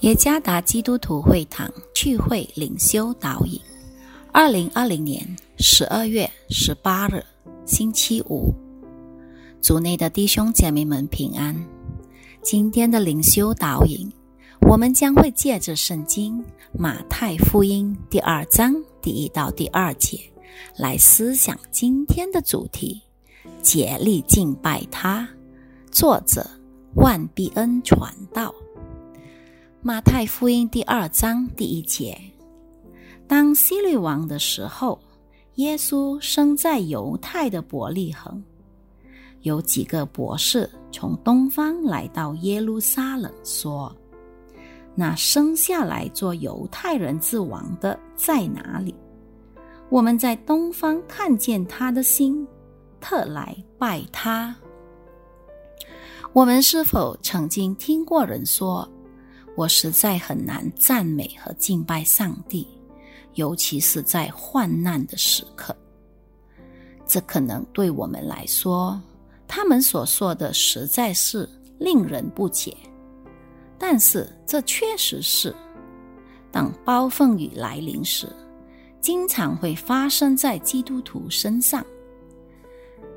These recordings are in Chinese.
耶加达基督徒会堂聚会领袖导引，二零二零年十二月十八日，星期五，组内的弟兄姐妹们平安。今天的领袖导引，我们将会借着圣经马太福音第二章第一到第二节来思想今天的主题：竭力敬拜他。作者万必恩传道。马太福音第二章第一节：当希律王的时候，耶稣生在犹太的伯利恒。有几个博士从东方来到耶路撒冷，说：“那生下来做犹太人之王的在哪里？我们在东方看见他的心，特来拜他。”我们是否曾经听过人说？我实在很难赞美和敬拜上帝，尤其是在患难的时刻。这可能对我们来说，他们所说的实在是令人不解。但是这确实是，当暴风雨来临时，经常会发生在基督徒身上，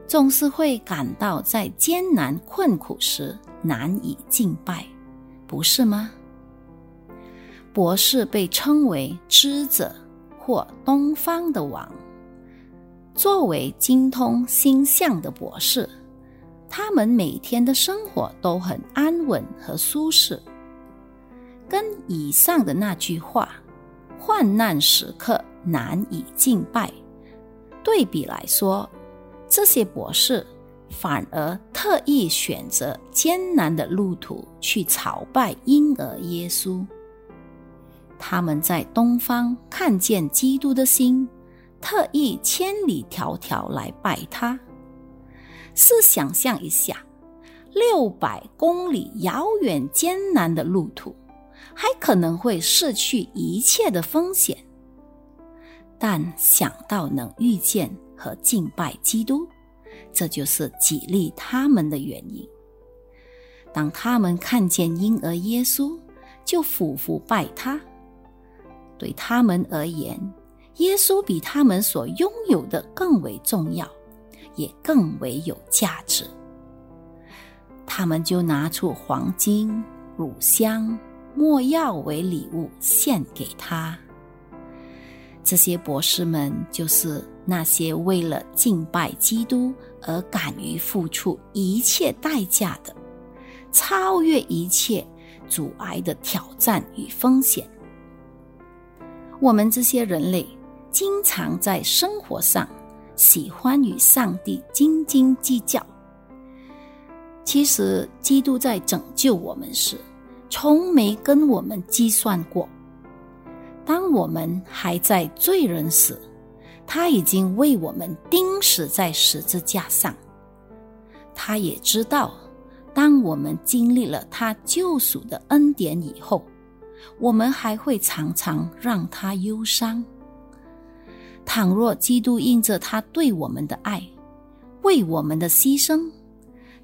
总是会感到在艰难困苦时难以敬拜，不是吗？博士被称为知者或东方的王。作为精通星象的博士，他们每天的生活都很安稳和舒适。跟以上的那句话“患难时刻难以敬拜”对比来说，这些博士反而特意选择艰难的路途去朝拜婴儿耶稣。他们在东方看见基督的心，特意千里迢迢来拜他。试想象一下，六百公里遥远艰难的路途，还可能会失去一切的风险。但想到能遇见和敬拜基督，这就是激励他们的原因。当他们看见婴儿耶稣，就俯伏拜他。对他们而言，耶稣比他们所拥有的更为重要，也更为有价值。他们就拿出黄金、乳香、没药为礼物献给他。这些博士们就是那些为了敬拜基督而敢于付出一切代价的，超越一切阻碍的挑战与风险。我们这些人类经常在生活上喜欢与上帝斤斤计较。其实，基督在拯救我们时，从没跟我们计算过。当我们还在罪人时，他已经为我们钉死在十字架上。他也知道，当我们经历了他救赎的恩典以后。我们还会常常让他忧伤。倘若基督因着他对我们的爱，为我们的牺牲，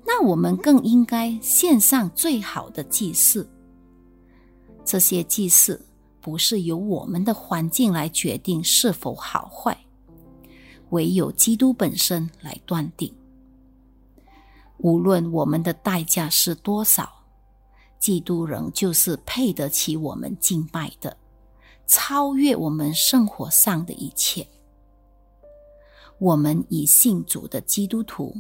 那我们更应该献上最好的祭祀。这些祭祀不是由我们的环境来决定是否好坏，唯有基督本身来断定。无论我们的代价是多少。基督人就是配得起我们敬拜的，超越我们生活上的一切。我们以信主的基督徒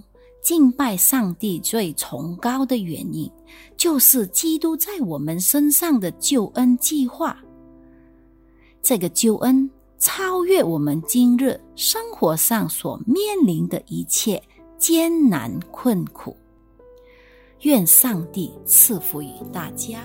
敬拜上帝最崇高的原因，就是基督在我们身上的救恩计划。这个救恩超越我们今日生活上所面临的一切艰难困苦。愿上帝赐福于大家。